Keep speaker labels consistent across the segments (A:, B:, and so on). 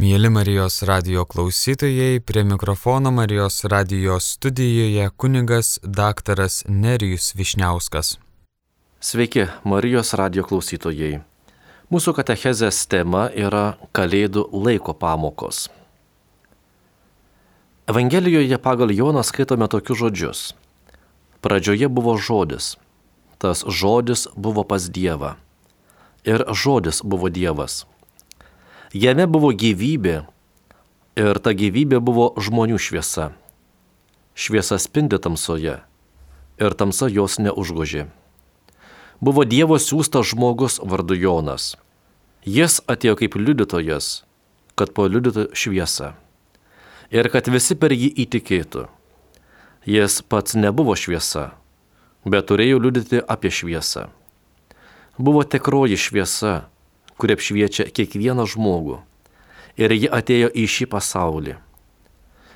A: Mėly Marijos radio klausytojai, prie mikrofono Marijos radio studijoje kunigas daktaras Nerijus Višniauskas.
B: Sveiki, Marijos radio klausytojai. Mūsų katechezės tema yra Kalėdų laiko pamokos. Evangelijoje pagal Joną skaitome tokius žodžius. Pradžioje buvo žodis. Tas žodis buvo pas Dievą. Ir žodis buvo Dievas Jame buvo gyvybė ir ta gyvybė buvo žmonių šviesa. Šviesa spindi tamsoje ir tamsa jos neužgožė. Buvo Dievo siūstas žmogus vardu Jonas. Jis atėjo kaip liudytojas, kad paliudytų šviesą ir kad visi per jį įtikėtų. Jis pats nebuvo šviesa, bet turėjo liudyti apie šviesą. Buvo tikroji šviesa, kuri apšviečia kiekvieną žmogų. Ir ji atėjo į šį pasaulį.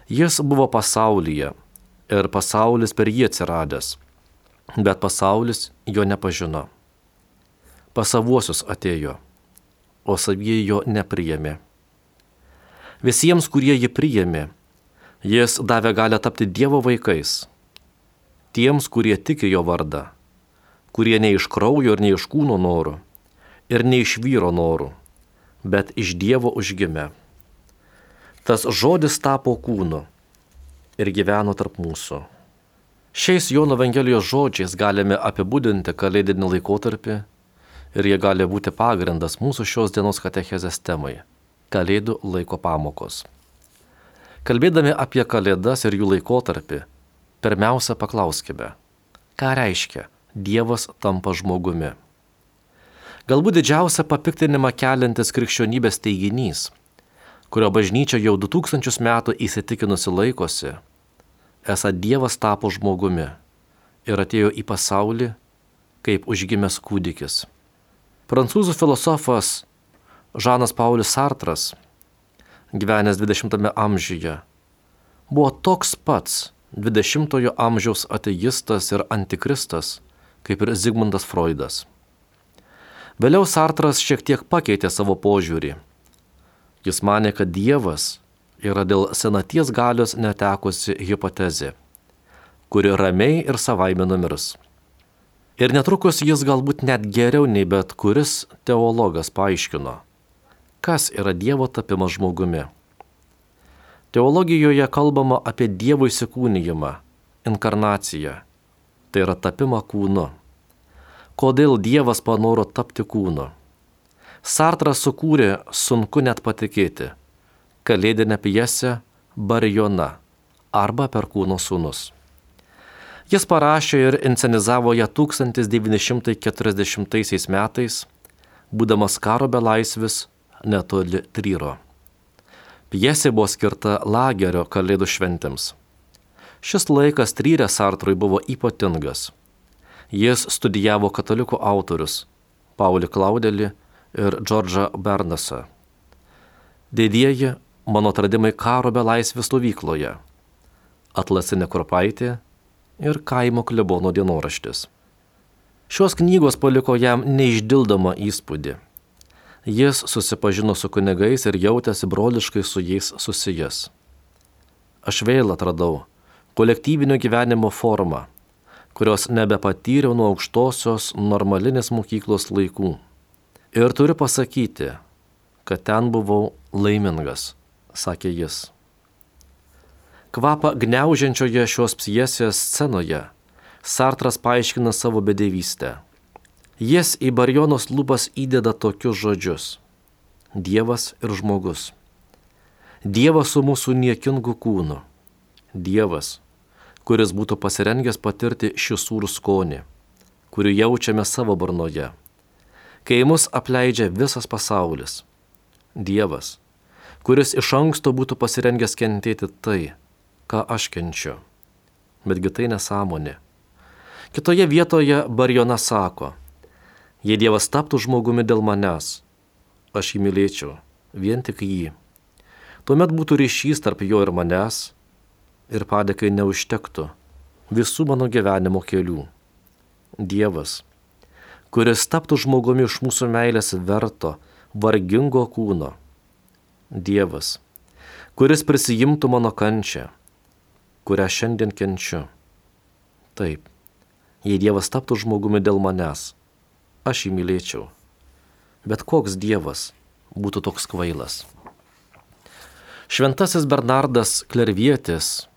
B: Jis buvo pasaulyje ir pasaulis per jį atsiradęs, bet pasaulis jo nepažino. Pasavuosius atėjo, o savieji jo nepriėmė. Visiems, kurie jį priėmė, jis davė galę tapti Dievo vaikais. Tiems, kurie tiki jo vardą, kurie ne iš kraujo ir ne iš kūno norų, ir ne iš vyro norų, bet iš Dievo užgimė. Tas žodis tapo kūnu ir gyveno tarp mūsų. Šiais Jono Evangelijos žodžiais galime apibūdinti kalėdinį laikotarpį ir jie gali būti pagrindas mūsų šios dienos katechezės temai - Kalėdų laiko pamokos. Kalbėdami apie Kalėdas ir jų laikotarpį, pirmiausia paklauskime, ką reiškia Dievas tampa žmogumi. Galbūt didžiausia papiktinimą keliantis krikščionybės teiginys, kurio bažnyčia jau 2000 metų įsitikinusi laikosi, esą Dievas tapo žmogumi ir atėjo į pasaulį kaip užgimęs kūdikis. Prancūzų filosofas Žanas Paulius Sartras, gyvenęs 20-ame amžiuje, buvo toks pats 20-ojo amžiaus ateistas ir antikristas kaip ir Zigmundas Freudas. Vėliau Sartras šiek tiek pakeitė savo požiūrį. Jis mane, kad Dievas yra dėl senaties galios netekusi hipotezė, kuri ramiai ir savaime numirs. Ir netrukus jis galbūt net geriau nei bet kuris teologas paaiškino, kas yra Dievo tapimas žmogumi. Teologijoje kalbama apie Dievo įsikūnijimą, inkarnaciją, tai yra tapimą kūnu kodėl Dievas panoro tapti kūnu. Sartras sukūrė, sunku net patikėti, kalėdinę pjesę Barjona arba Perkūno sūnus. Jis parašė ir inscenizavo ją 1940 metais, būdamas karo belaisvis netoli Tryro. Pjesė buvo skirta lagerio kalėdų šventėms. Šis laikas Tryrė Sartrui buvo ypatingas Jis studijavo katalikų autorius - Paulį Klaudelį ir Džordžą Bernasą. Dėdieji mano atradimai karo belaisvės stovykloje - Atlasinė kurpaitė ir kaimo klebono dienoraštis. Šios knygos paliko jam neišdildomą įspūdį. Jis susipažino su kunigais ir jautėsi broliškai su jais susijęs. Aš vėl atradau kolektyvinio gyvenimo formą kurios nebepatyriau nuo aukštosios normalinės mokyklos laikų. Ir turiu pasakyti, kad ten buvau laimingas, sakė jis. Kvapą gneužiančioje šios pjesės scenoje Sartras paaiškina savo bedėvystę. Jis į Barjonos lūpas įdeda tokius žodžius - Dievas ir žmogus. Dievas su mūsų niekingu kūnu. Dievas, kuris būtų pasirengęs patirti šį sūrų skonį, kurį jaučiame savo burnoje. Kai mus apleidžia visas pasaulis, Dievas, kuris iš anksto būtų pasirengęs kentėti tai, ką aš kenčiu. Betgi tai nesąmonė. Kitoje vietoje Barjona sako, jei Dievas taptų žmogumi dėl manęs, aš jį mylėčiau, vien tik jį. Tuomet būtų ryšys tarp jo ir manęs ir padėkai neužtektų visų mano gyvenimo kelių. Dievas, kuris taptų žmogumi iš mūsų meilės verto, vargingo kūno, Dievas, kuris prisijimtų mano kančią, kurią šiandien kenčiu. Taip, jei Dievas taptų žmogumi dėl manęs, aš jį mylėčiau. Bet koks Dievas būtų toks kvailas? Šventasis Bernardas Klervietis,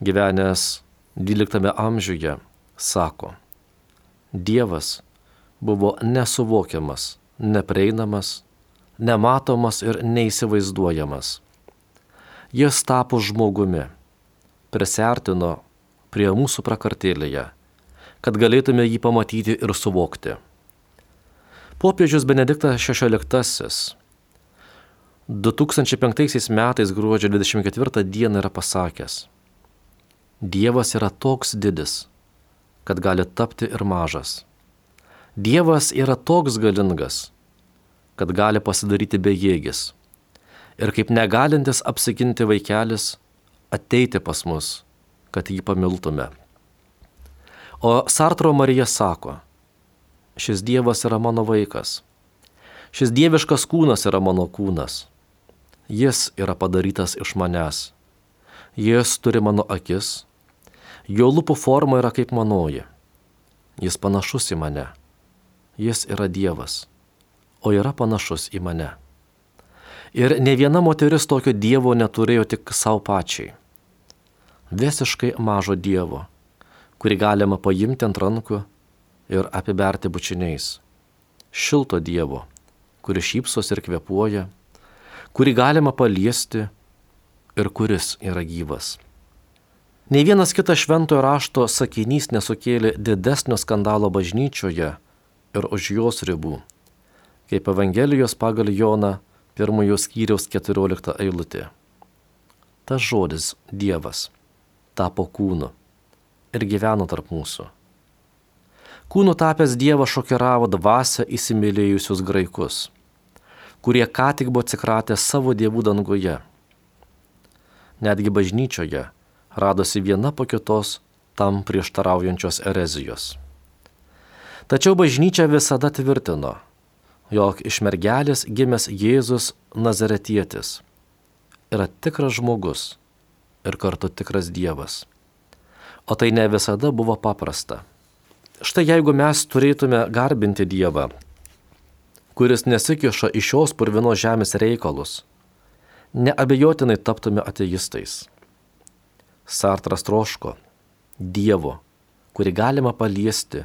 B: gyvenęs XII amžiuje, sako, Dievas buvo nesuvokiamas, neprieinamas, nematomas ir neįsivaizduojamas. Jis tapo žmogumi, prisertino prie mūsų prakartėlėje, kad galėtume jį pamatyti ir suvokti. Popiežius Benediktas XVI 2005 metais gruodžio 24 dieną yra pasakęs, Dievas yra toks didis, kad gali tapti ir mažas. Dievas yra toks galingas, kad gali pasidaryti bejėgis. Ir kaip negalintis apsiginti vaikelis, ateiti pas mus, kad jį pamiltume. O Sartro Marija sako, šis Dievas yra mano vaikas, šis dieviškas kūnas yra mano kūnas, jis yra padarytas iš manęs, jis turi mano akis, jo lūpų forma yra kaip manoji, jis panašus į mane jis yra Dievas, o yra panašus į mane. Ir ne viena moteris tokio Dievo neturėjo tik savo pačiai. Visiškai mažo Dievo, kurį galima paimti ant rankų ir apiberti bučiniais. Šilto Dievo, kuris šypsos ir kvepuoja, kurį galima paliesti ir kuris yra gyvas. Ne vienas kitas šventojo rašto sakinys nesukėlė didesnio skandalo bažnyčioje ir už jos ribų, kaip Evangelijos pagal Joną pirmojo skyriaus 14 eilutė. Tas žodis Dievas tapo kūnu ir gyveno tarp mūsų. Kūnu tapęs Dievas šokiravo dvasę įsimylėjusius graikus, kurie ką tik buvo atsikratę savo dievų danguje. Netgi bažnyčioje radosi viena po kitos tam prieštaraujančios erezijos. Tačiau bažnyčia visada tvirtino, jog iš mergelės gimęs Jėzus Nazaretietis yra tikras žmogus ir kartu tikras Dievas. O tai ne visada buvo paprasta. Štai jeigu mes turėtume garbinti Dievą, kuris nesikiša iš šios purvinos žemės reikalus, neabejotinai taptume ateistais. Sartras troško Dievo, kurį galima paliesti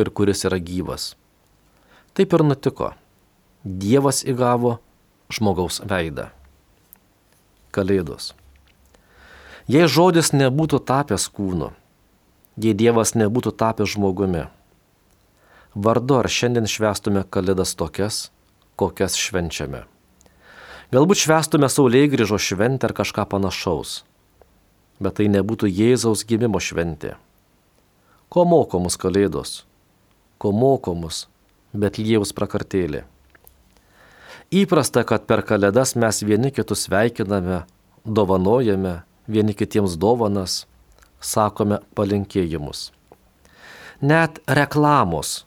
B: ir kuris yra gyvas. Taip ir nutiko. Dievas įgavo žmogaus veidą. Kalėdos. Jei žodis nebūtų tapęs kūnu, jei Dievas nebūtų tapęs žmogumi, vardu ar šiandien švestume Kalėdas tokias, kokias švenčiame. Galbūt švestume Saulė grįžo šventę ar kažką panašaus, bet tai nebūtų Jėzaus gimimo šventė. Ko moko mus Kalėdos? ko moko mus Betlėjaus prakartėlė. Įprasta, kad per kalėdas mes vieni kitus sveikiname, dovanojame, vieni kitiems dovanas, sakome palinkėjimus. Net reklamos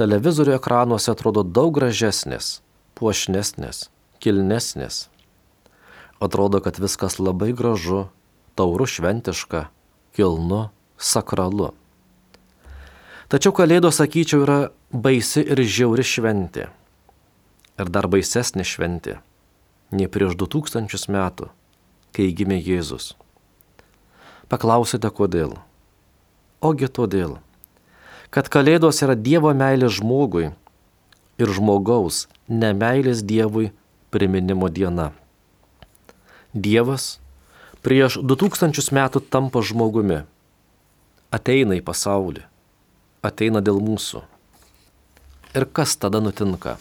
B: televizorių ekranuose atrodo daug gražesnės, puošnesnės, kilnesnės. Atrodo, kad viskas labai gražu, tauru šventiška, kilnu, sakralu. Tačiau Kalėdos, sakyčiau, yra baisi ir žiauri šventė. Ir dar baisesnė šventė nei prieš 2000 metų, kai gimė Jėzus. Paklausite, kodėl? Ogi todėl, kad Kalėdos yra Dievo meilė žmogui ir žmogaus nemailės Dievui priminimo diena. Dievas prieš 2000 metų tampa žmogumi, ateina į pasaulį ateina dėl mūsų. Ir kas tada nutinka?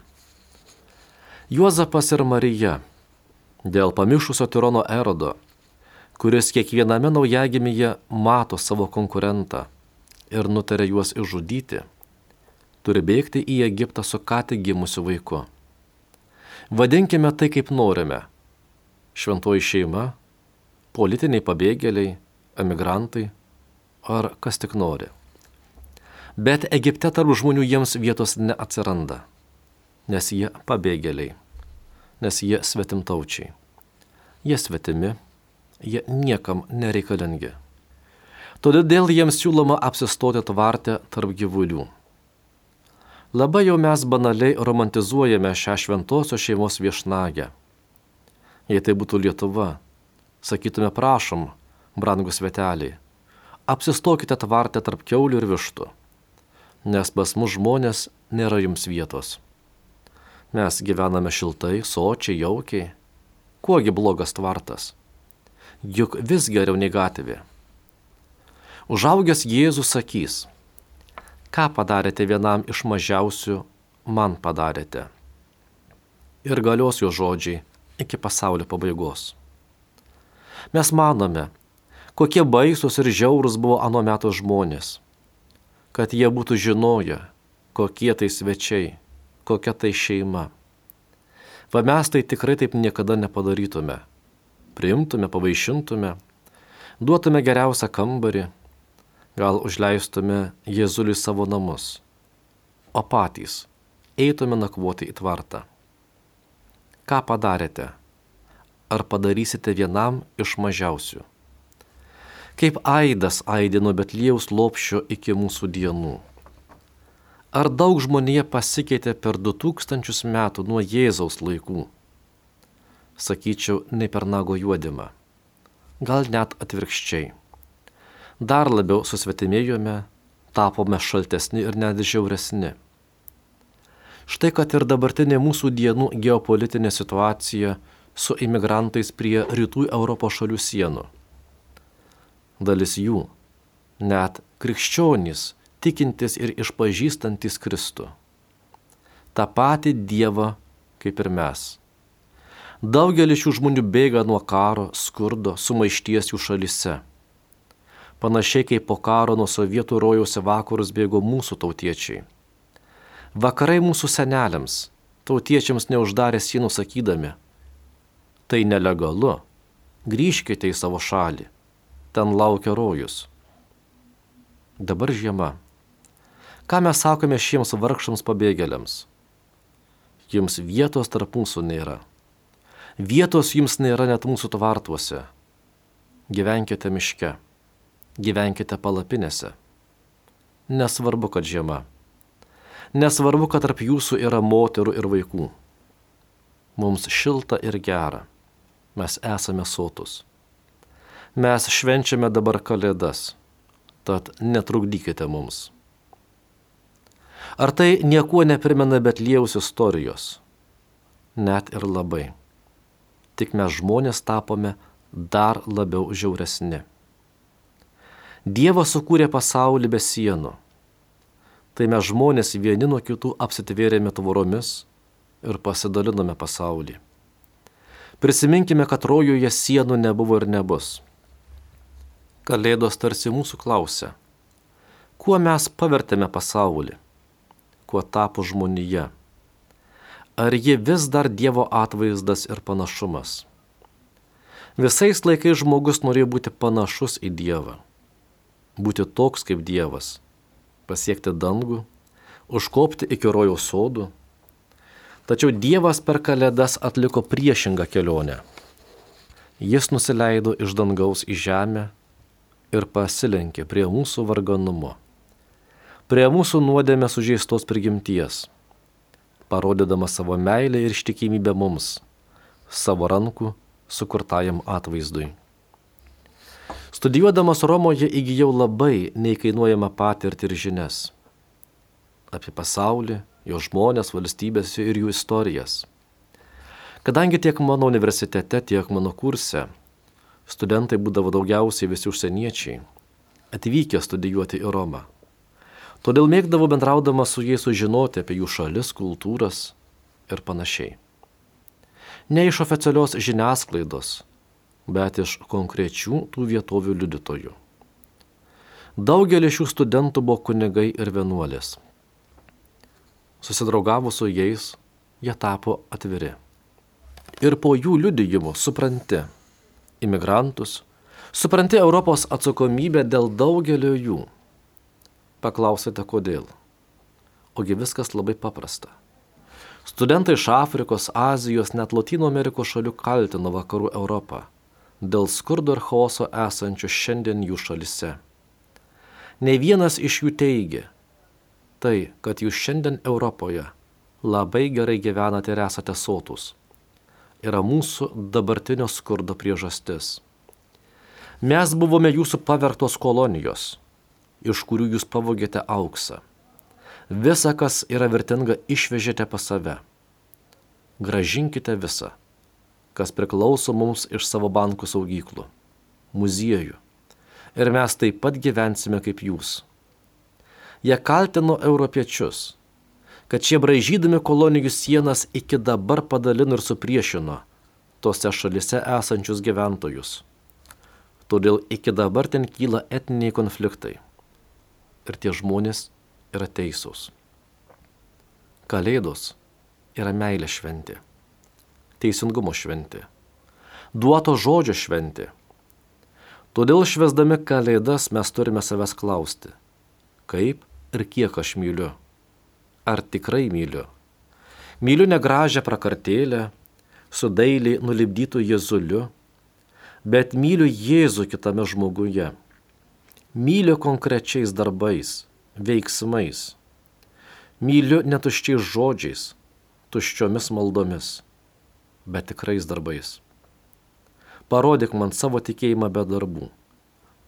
B: Juozapas ir Marija dėl pamišusio tirono erodo, kuris kiekviename naujagimyje mato savo konkurentą ir nutarė juos išžudyti, turi bėgti į Egiptą su ką tik gimusiu vaiku. Vadinkime tai kaip norime. Šventoji šeima, politiniai pabėgėliai, emigrantai ar kas tik nori. Bet Egipte tarp žmonių jiems vietos neatsiranda, nes jie pabėgėliai. nes jie svetimtaučiai. Jie svetimi, jie niekam nereikalingi. Todėl jiems siūloma apsistoti tvarte tarp gyvulių. Labai jau mes banaliai romantizuojame šią šventosios šeimos viešnagę. Jei tai būtų Lietuva, sakytume prašom, brangus veteliai, apsistokite tvarte tarp keulių ir vištų, nes pas mus žmonės nėra jums vietos. Mes gyvename šiltai, sočiai, jaukiai. Kuogi blogas tvartas? Juk vis geriau nei gatvė. Užaugęs Jėzus sakys, ką padarėte vienam iš mažiausių, man padarėte. Ir galios jo žodžiai iki pasaulio pabaigos. Mes manome, kokie baisus ir žiaurus buvo anu metu žmonės, kad jie būtų žinoję, kokie tai svečiai, kokia tai šeima. Va mes tai tikrai taip niekada nepadarytume. Priimtume, pavaišintume, duotume geriausią kambarį, gal užleistume Jėzuliui savo namus, o patys eitume nakvoti į tvartą. Ką padarėte? Ar padarysite vienam iš mažiausių? Kaip aidas aidino Betlėjaus lopšio iki mūsų dienų. Ar daug žmonėje pasikeitė per 2000 metų nuo Jėzaus laikų? Sakyčiau, ne per nago juodimą. Gal net atvirkščiai. Dar labiau susvetimėjome, tapome šaltesni ir net žiauresni. Štai kad ir dabartinė mūsų dienų geopolitinė situacija su imigrantais prie rytų Europos šalių sienų. Dalis jų, net krikščionys, tikintis ir išpažįstantis Kristų. Ta pati Dievą kaip ir mes. Daugelis šių žmonių bėga nuo karo, skurdo, sumaišties jų šalise. Panašiai kaip po karo nuo sovietų rojaus į vakarus bėgo mūsų tautiečiai. Vakarai mūsų seneliams, tautiečiams neuždarė sienų sakydami, tai nelegalu, grįžkite į savo šalį, ten laukia rojus. Dabar žiema. Ką mes sakome šiems vargšams pabėgėliams? Jums vietos tarp mūsų nėra. Vietos jums nėra net mūsų tvartuose. Gyvenkite miške. Gyvenkite palapinėse. Nesvarbu, kad žiema. Nesvarbu, kad tarp jūsų yra moterų ir vaikų. Mums šilta ir gera. Mes esame sotus. Mes švenčiame dabar kalėdas, tad netrukdykite mums. Ar tai niekuo neprimena Betlėjaus istorijos? Net ir labai. Tik mes žmonės tapome dar labiau žiauresni. Dievas sukūrė pasaulį be sienų. Tai mes žmonės vieni nuo kitų apsitvėrėme tvoromis ir pasidalinome pasaulį. Prisiminkime, kad rojuje sienų nebuvo ir nebus. Kalėdos tarsi mūsų klausia, kuo mes pavertėme pasaulį? kuo tapo žmonija. Ar ji vis dar Dievo atvaizdas ir panašumas? Visais laikais žmogus norėjo būti panašus į Dievą, būti toks kaip Dievas, pasiekti dangų, užkopti iki rojaus sodų. Tačiau Dievas per kalėdas atliko priešingą kelionę. Jis nusileido iš dangaus į žemę ir pasilenkė prie mūsų varganumo prie mūsų nuodėmė sužeistos prigimties, parodydamas savo meilę ir ištikimybę mums, savo rankų sukurtajam atvaizdui. Studijuodamas Romoje įgyjau labai neįkainuojamą patirtį ir žinias apie pasaulį, jo žmonės, valstybės ir jų istorijas. Kadangi tiek mano universitete, tiek mano kurse studentai būdavo daugiausiai visi užsieniečiai, atvykę studijuoti į Romą. Todėl mėgdavau bendraudama su jais sužinoti apie jų šalis, kultūras ir panašiai. Ne iš oficialios žiniasklaidos, bet iš konkrečių tų vietovių liudytojų. Daugelis šių studentų buvo kunigai ir vienuolės. Susidraugavus su jais, jie tapo atviri. Ir po jų liudijimų supranti imigrantus, supranti Europos atsakomybę dėl daugelio jų Paklausite kodėl. Ogi viskas labai paprasta. Studentai iš Afrikos, Azijos, net Latino Amerikos šalių kaltino vakarų Europą dėl skurdo ir chaoso esančių šiandien jų šalise. Ne vienas iš jų teigia, tai, kad jūs šiandien Europoje labai gerai gyvenate ir esate sotus, yra mūsų dabartinio skurdo priežastis. Mes buvome jūsų pavertos kolonijos, iš kurių jūs pavogėte auksą Visa, kas yra vertinga, išvežėte pas save. Gražinkite visą, kas priklauso mums iš savo bankų saugyklų, muziejų. Ir mes taip pat gyvensime kaip jūs. Jie kaltino europiečius, kad šie bražydami kolonijų sienas iki dabar padalino ir supriešino tose šalise esančius gyventojus. Todėl iki dabar ten kyla etniniai konfliktai. Ir tie žmonės yra teisūs. Kalėdos yra meilės šventė, teisingumo šventė, duoto žodžio šventė. Todėl švesdami Kalėdas mes turime savęs klausti, kaip ir kiek aš myliu. Ar tikrai myliu? Myliu negražią prakartėlę, su dailiai nulibdytų Jėzuliu, bet myliu Jėzų kitame žmoguje. Myliu konkrečiais darbais, veiksmais. Myliu netuščiais žodžiais, tuščiomis maldomis, bet tikrais darbais. Parodyk man savo tikėjimą be darbų,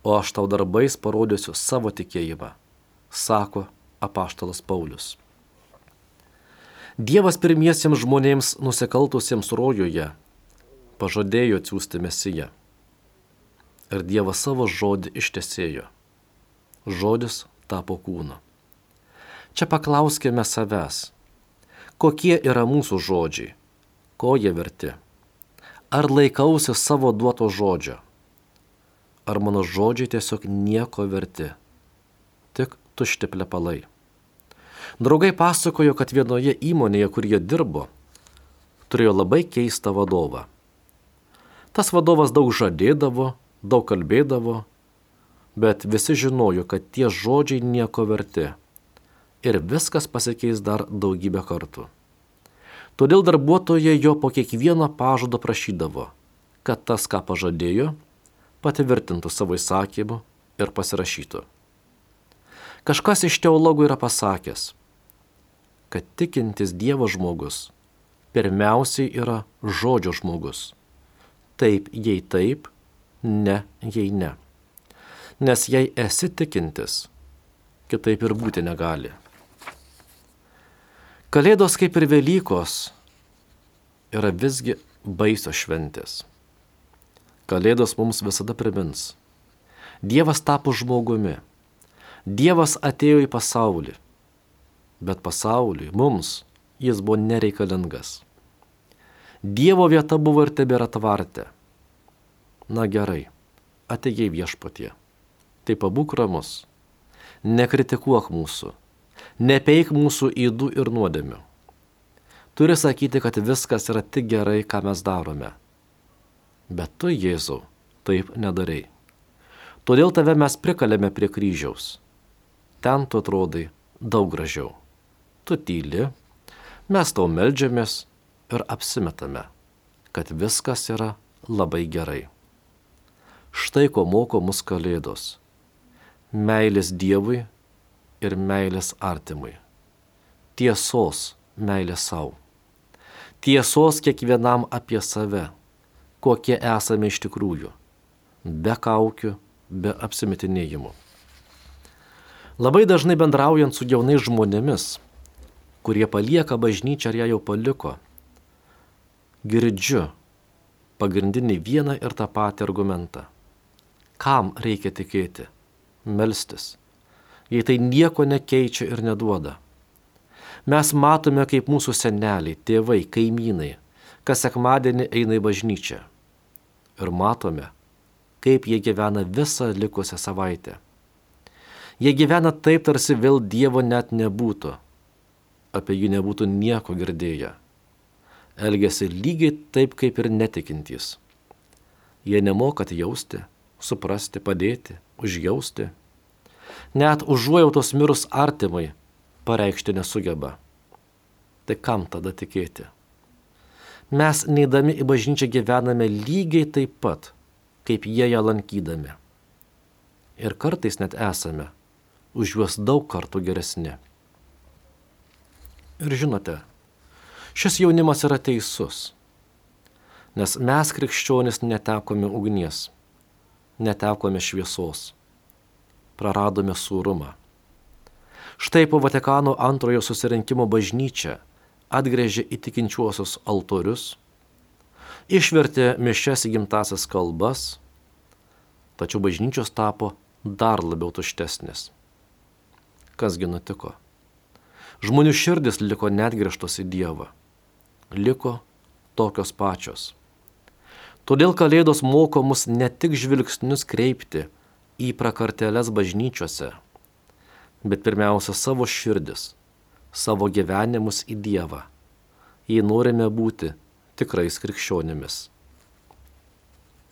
B: o aš tau darbais parodysiu savo tikėjimą, sako apaštalas Paulius. Dievas pirmiesiems žmonėms nusikaltusiems rojuje pažadėjo atsiųsti mesiją. Ir Dievas savo žodį ištesėjo. Žodis tapo kūnu. Čia paklauskime savęs, kokie yra mūsų žodžiai, ko jie verti. Ar laikausi savo duoto žodžio? Ar mano žodžiai tiesiog nieko verti? Tušti plepalai. Draugai pasakojo, kad vienoje įmonėje, kur jie dirbo, turėjo labai keistą vadovą. Tas vadovas daug žadėdavo, daug kalbėdavo, bet visi žinojo, kad tie žodžiai nieko verti. Ir viskas pasikeis dar daugybę kartų. Todėl darbuotojai jo po kiekvieno pažado prašydavo, kad tas, ką pažadėjo, patvirtintų savo įsakymu ir pasirašytų. Kažkas iš teologų yra pasakęs, kad tikintis Dievo žmogus pirmiausiai yra žodžio žmogus. Taip, jei taip, ne, jei ne nes jei esi tikintis, kitaip ir būti negali. Kalėdos kaip ir Velykos yra visgi baisios šventės. Kalėdos mums visada primins. Dievas tapo žmogumi. Dievas atėjo į pasaulį. Bet pasauliui, mums, jis buvo nereikalingas. Dievo vieta buvo ir tebėra tvarte. Na gerai, atėjai viešpatie tai pabūk ramus. Nekritikuok mūsų, nepeik mūsų įdų ir nuodėmių. Turi sakyti, kad viskas yra tik gerai, ką mes darome. Bet tu, Jėzau, taip nedarai. Todėl tave mes prikalėme prie kryžiaus. Ten tu atrodai daug gražiau. Tu tyli, mes tau melžiamės ir apsimetame, kad viskas yra labai gerai. Štai ko moko mus kalėdos meilės Dievui ir meilės artimui. Tiesos meilės savo. Tiesos kiekvienam apie save, kokie esame iš tikrųjų, be kaukių, be apsimetinėjimų. Labai dažnai bendraujant su jaunais žmonėmis, kurie palieka bažnyčią ar ją jau paliko, girdžiu pagrindinį vieną ir tą patį argumentą. Kam reikia tikėti? melstis, jei tai nieko nekeičia ir neduoda. Mes matome, kaip mūsų seneliai, tėvai, kaimynai, kas sekmadienį eina į bažnyčią. Ir matome, kaip jie gyvena visą likusią savaitę. Jie gyvena taip, tarsi vėl Dievo net nebūtų, apie jį nebūtų nieko girdėję. Elgesi lygiai taip, kaip ir netikintys. Jie nemokat jausti, suprasti, padėti, užjausti. Net užuojautos mirus artimai pareikšti nesugeba. Tai kam tada tikėti? Mes neįdami į bažnyčią gyvename lygiai taip pat, kaip jie ją lankydami. Ir kartais net esame už juos daug kartų geresni. Ir žinote, šis jaunimas yra teisus, nes mes krikščionis netekome ugnies, netekome šviesos, praradome sūrumą. Štai po Vatikano antrojo susirinkimo bažnyčia atgrėžė įtikinčiuosius altorius, išvertė mišes į gimtasias kalbas, tačiau bažnyčios tapo dar labiau tuštesnis. Kasgi nutiko? Žmonių širdis liko netgrįžtos į Dievą. Liko tokios pačios. Todėl Kalėdos moko mus ne tik žvilgsnius kreipti į prakarteles bažnyčiose, bet pirmiausia savo širdis, savo gyvenimus į Dievą, jei norime būti tikrais krikščionimis.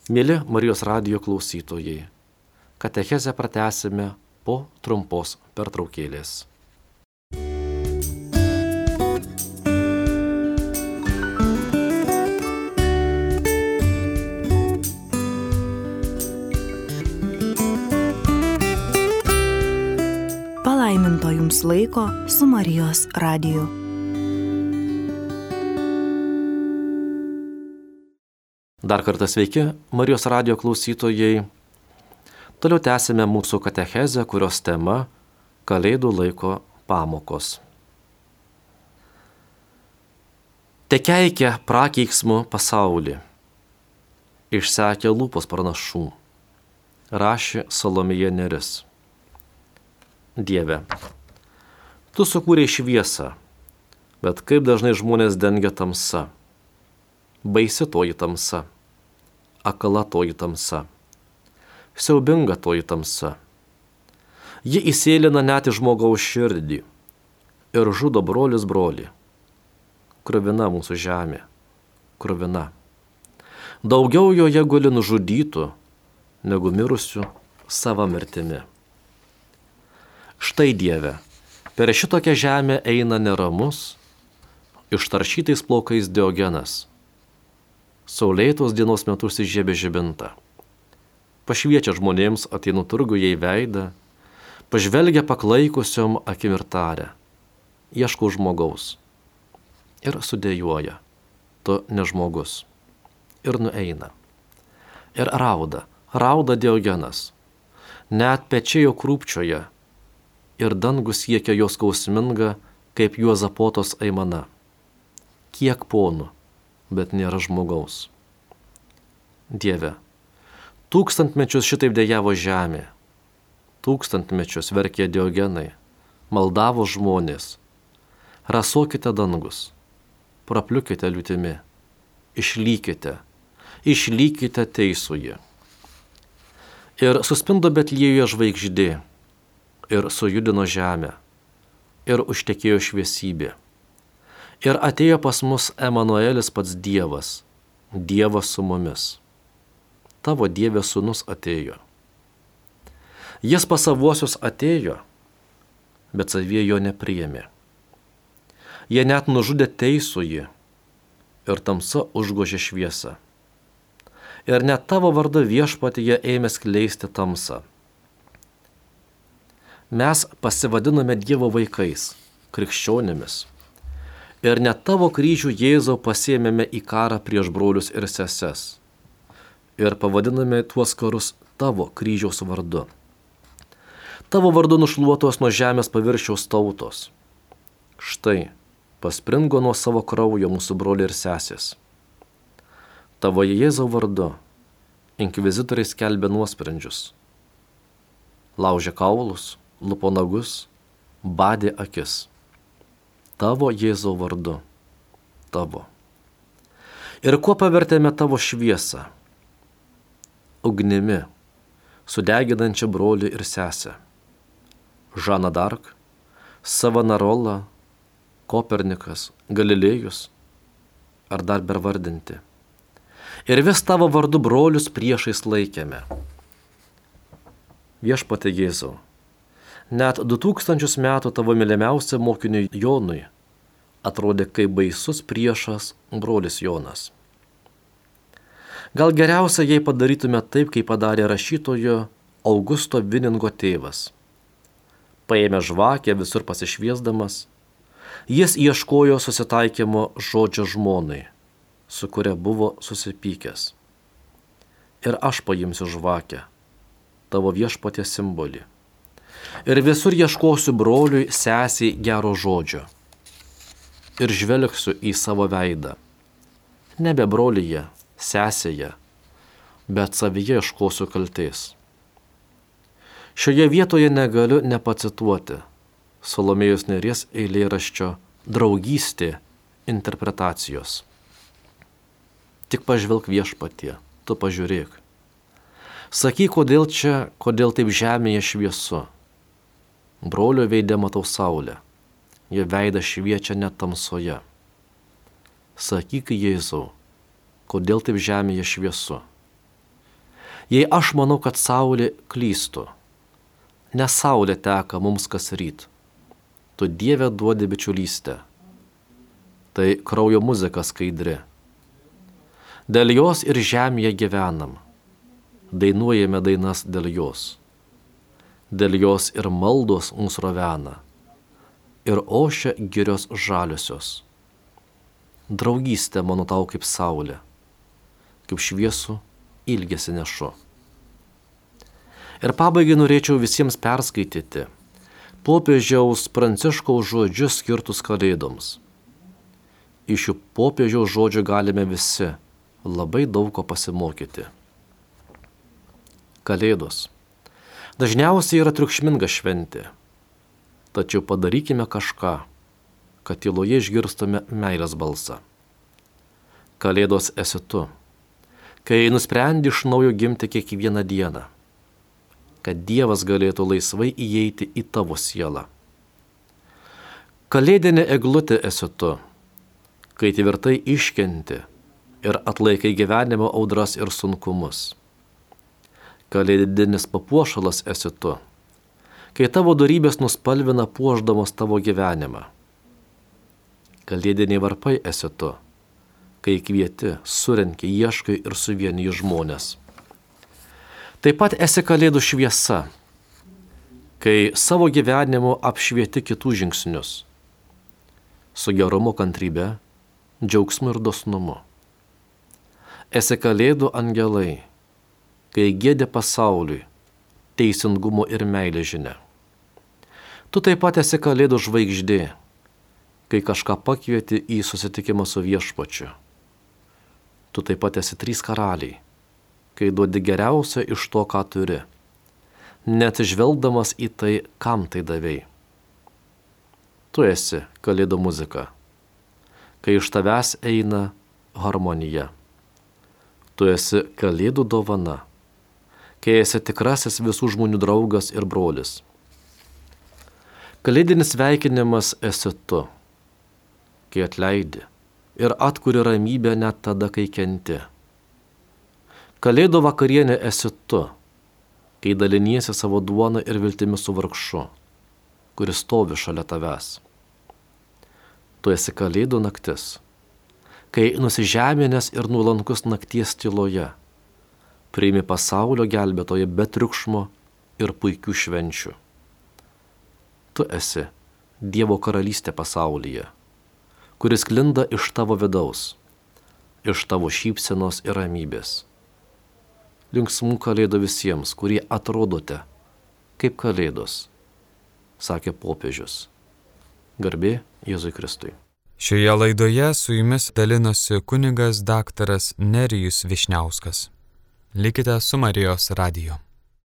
B: Mėly Marijos radijo klausytojai, katechezę pratęsime po trumpos pertraukėlės.
C: palaiminto jums laiko su Marijos radiju.
B: Dar kartą sveiki, Marijos radio klausytojai. Toliau tęsime mūsų katechezę, kurios tema - Kalėdų laiko pamokos. Te keikia prakeiksmų pasaulį. Išsakė lūpos pranašų. Rašė Salomija Neris. Dieve, tu sukūrei šviesą, bet kaip dažnai žmonės dengia tamsa. Baisi toji tamsa, akala toji tamsa, siaubinga toji tamsa. Ji įsėlina net į žmogaus širdį ir žudo brolius brolį. Kruvina mūsų žemė, kruvina. Daugiau joje guli nužudytų negu mirusių savo mirtimi. Štai Dieve, per šitokią žemę eina neramus, ištaršytais plaukais Diogenas. Saulėtos dienos metu įžiebė žibintą. Pašviečia žmonėms ateinu turguje į veidą, pažvelgia paklaikusiom akim ir tarė. Ieškau žmogaus. Ir sudėjuoja. Tu ne žmogus. Ir nueina. Ir rauda. Rauda Diogenas. Net pečiai jo krūpčioje ir dangus siekia jos skausminga, kaip juozapotos aimana. Kiek ponų, bet nėra žmogaus. Dieve, tūkstantmečius šitaip dėjavo žemė, tūkstantmečius verkė diogenai, maldavo žmonės. Rasokite dangus, prapliukite liūtimi, išlykite, išlykite teisųjį. Ir suspindo Betlėjuje žvaigždė ir sujudino žemę, ir užtekėjo šviesybė. Ir atėjo pas mus Emanuelis pats Dievas, Dievas su mumis. Tavo Dievė sūnus atėjo. Jis pas savuosius atėjo, bet savie jo nepriėmė. Jie net nužudė teisųjį ir tamsa užgožė šviesą. Ir net tavo vardą viešpatyje ėmė skleisti tamsą mes pasivadinome Dievo vaikais, krikščionėmis. Ir net tavo kryžių Jėzau pasėmėme į karą prieš brolius ir seses. Ir pavadiname tuos karus tavo kryžiaus vardu. Tavo vardu nušluotos nuo žemės paviršiaus tautos. Štai, paspringo nuo savo kraujo mūsų broliai ir sesės. Tavo Jėzau vardu inkvizitoriai skelbė nuosprendžius. Laužė kaulus, lupo nagus, badė akis. Tavo Jėzau vardu. Tavo. Ir kuo pavertėme tavo šviesą? Ugnimi, sudeginančią brolį ir sesę. Žana Dark, Savanarola, Kopernikas, Galilėjus ar dar bervardinti. Ir vis tavo vardu brolius priešais laikėme. Viešpate Jėzau, net 2000 metų tavo mylimiausiam mokiniui Jonui atrodė kaip baisus priešas brolis Jonas. Gal geriausia, jei padarytume taip, kaip padarė rašytojo Augusto Viningo tėvas. Paėmė žvakę visur pasišviesdamas, jis ieškojo susitaikymo žodžio žmonai, su kuria buvo susipykęs. Ir aš paimsiu žvakę, tavo viešpatės simbolį. Ir visur ieškosiu broliui sesiai gero žodžio ir žvelgsiu į savo veidą. Nebe brolyje, sesėje, bet savyje iškosiu kalties. Šioje vietoje negaliu nepacituoti Salomėjus Neries eilėraščio draugystė interpretacijos. Tik pažvelk viešpatie, tu pažiūrėk. Sakyk, kodėl čia, kodėl taip žemėje šviesu. Brolio veidė matau saulę jo veidas šviečia net tamsoje. Sakyk Jėzau, kodėl taip žemėje šviesu? Jei aš manau, kad saulė klystų, ne saulė teka mums kas ryt, tu Dieve duodi bičiulystę. Tai kraujo muzika skaidri. Dėl jos ir žemėje gyvenam, dainuojame dainas dėl jos. Dėl jos ir maldos mūsų rovena ir ošia girios žaliosios. Draugystė mano tau kaip saulė, kaip šviesų ilgesi nešu. Ir pabaigai norėčiau visiems perskaityti popiežiaus pranciškaus žodžius skirtus kalėdoms. Iš šių popiežiaus žodžių galime visi labai daug ko pasimokyti. Kalėdos. Dažniausiai yra triukšminga šventė tačiau padarykime kažką, kad tyloje išgirstume meilės balsą. Kalėdos esi tu, kai nusprendi iš naujo gimti kiekvieną dieną, kad Dievas galėtų laisvai įeiti į tavo sielą. Kalėdinė eglutė esi tu, kai tvirtai iškenti ir atlaikai gyvenimo audras ir sunkumus. Kalėdinis papuošalas esi tu, kai tavo darybės nuspalvina puoždamos tavo gyvenimą. Kalėdiniai varpai esi tu, kai kvieti, surenki, ieškai ir suvienyji žmonės. Taip pat esi kalėdų šviesa, kai savo gyvenimu apšvieti kitų žingsnius. Su gerumu kantrybė, džiaugsmu ir dosnumu. Esi kalėdų angelai, kai gėdė pasauliui, teisingumo ir meilė žinia. Tu taip pat esi kalėdų žvaigždė, kai kažką pakvieti į susitikimą su viešpačiu. Tu taip pat esi trys karaliai, kai duodi geriausia iš to, ką turi, net žvelgdamas į tai, kam tai davėjai. Tu esi kalėdų muzika, kai iš tavęs eina harmonija. Tu esi kalėdų dovana, kai esi tikrasis visų žmonių draugas ir brolis. Kalėdinis sveikinimas esi tu, kai atleidi ir atkuri ramybę net tada, kai kenti. Kalėdų vakarienė esi tu, kai daliniesi savo duoną ir viltimi su vargšu, kuris stovi šalia tavęs. Tu esi kalėdų naktis, kai nusižeminęs ir nuolankus nakties tyloje, priimi pasaulio gelbėtoje be triukšmo ir puikių švenčių tu esi Dievo karalystė pasaulyje, kuris klinda iš tavo vidaus, iš tavo šypsenos ir ramybės. Linksmų kalėdų visiems, kurie atrodote kaip kalėdos, sakė popiežius. Garbė Jėzui Kristui.
A: Šioje laidoje su jumis dalinosi kunigas daktaras Nerijus Višniauskas. Likite su Marijos radiju.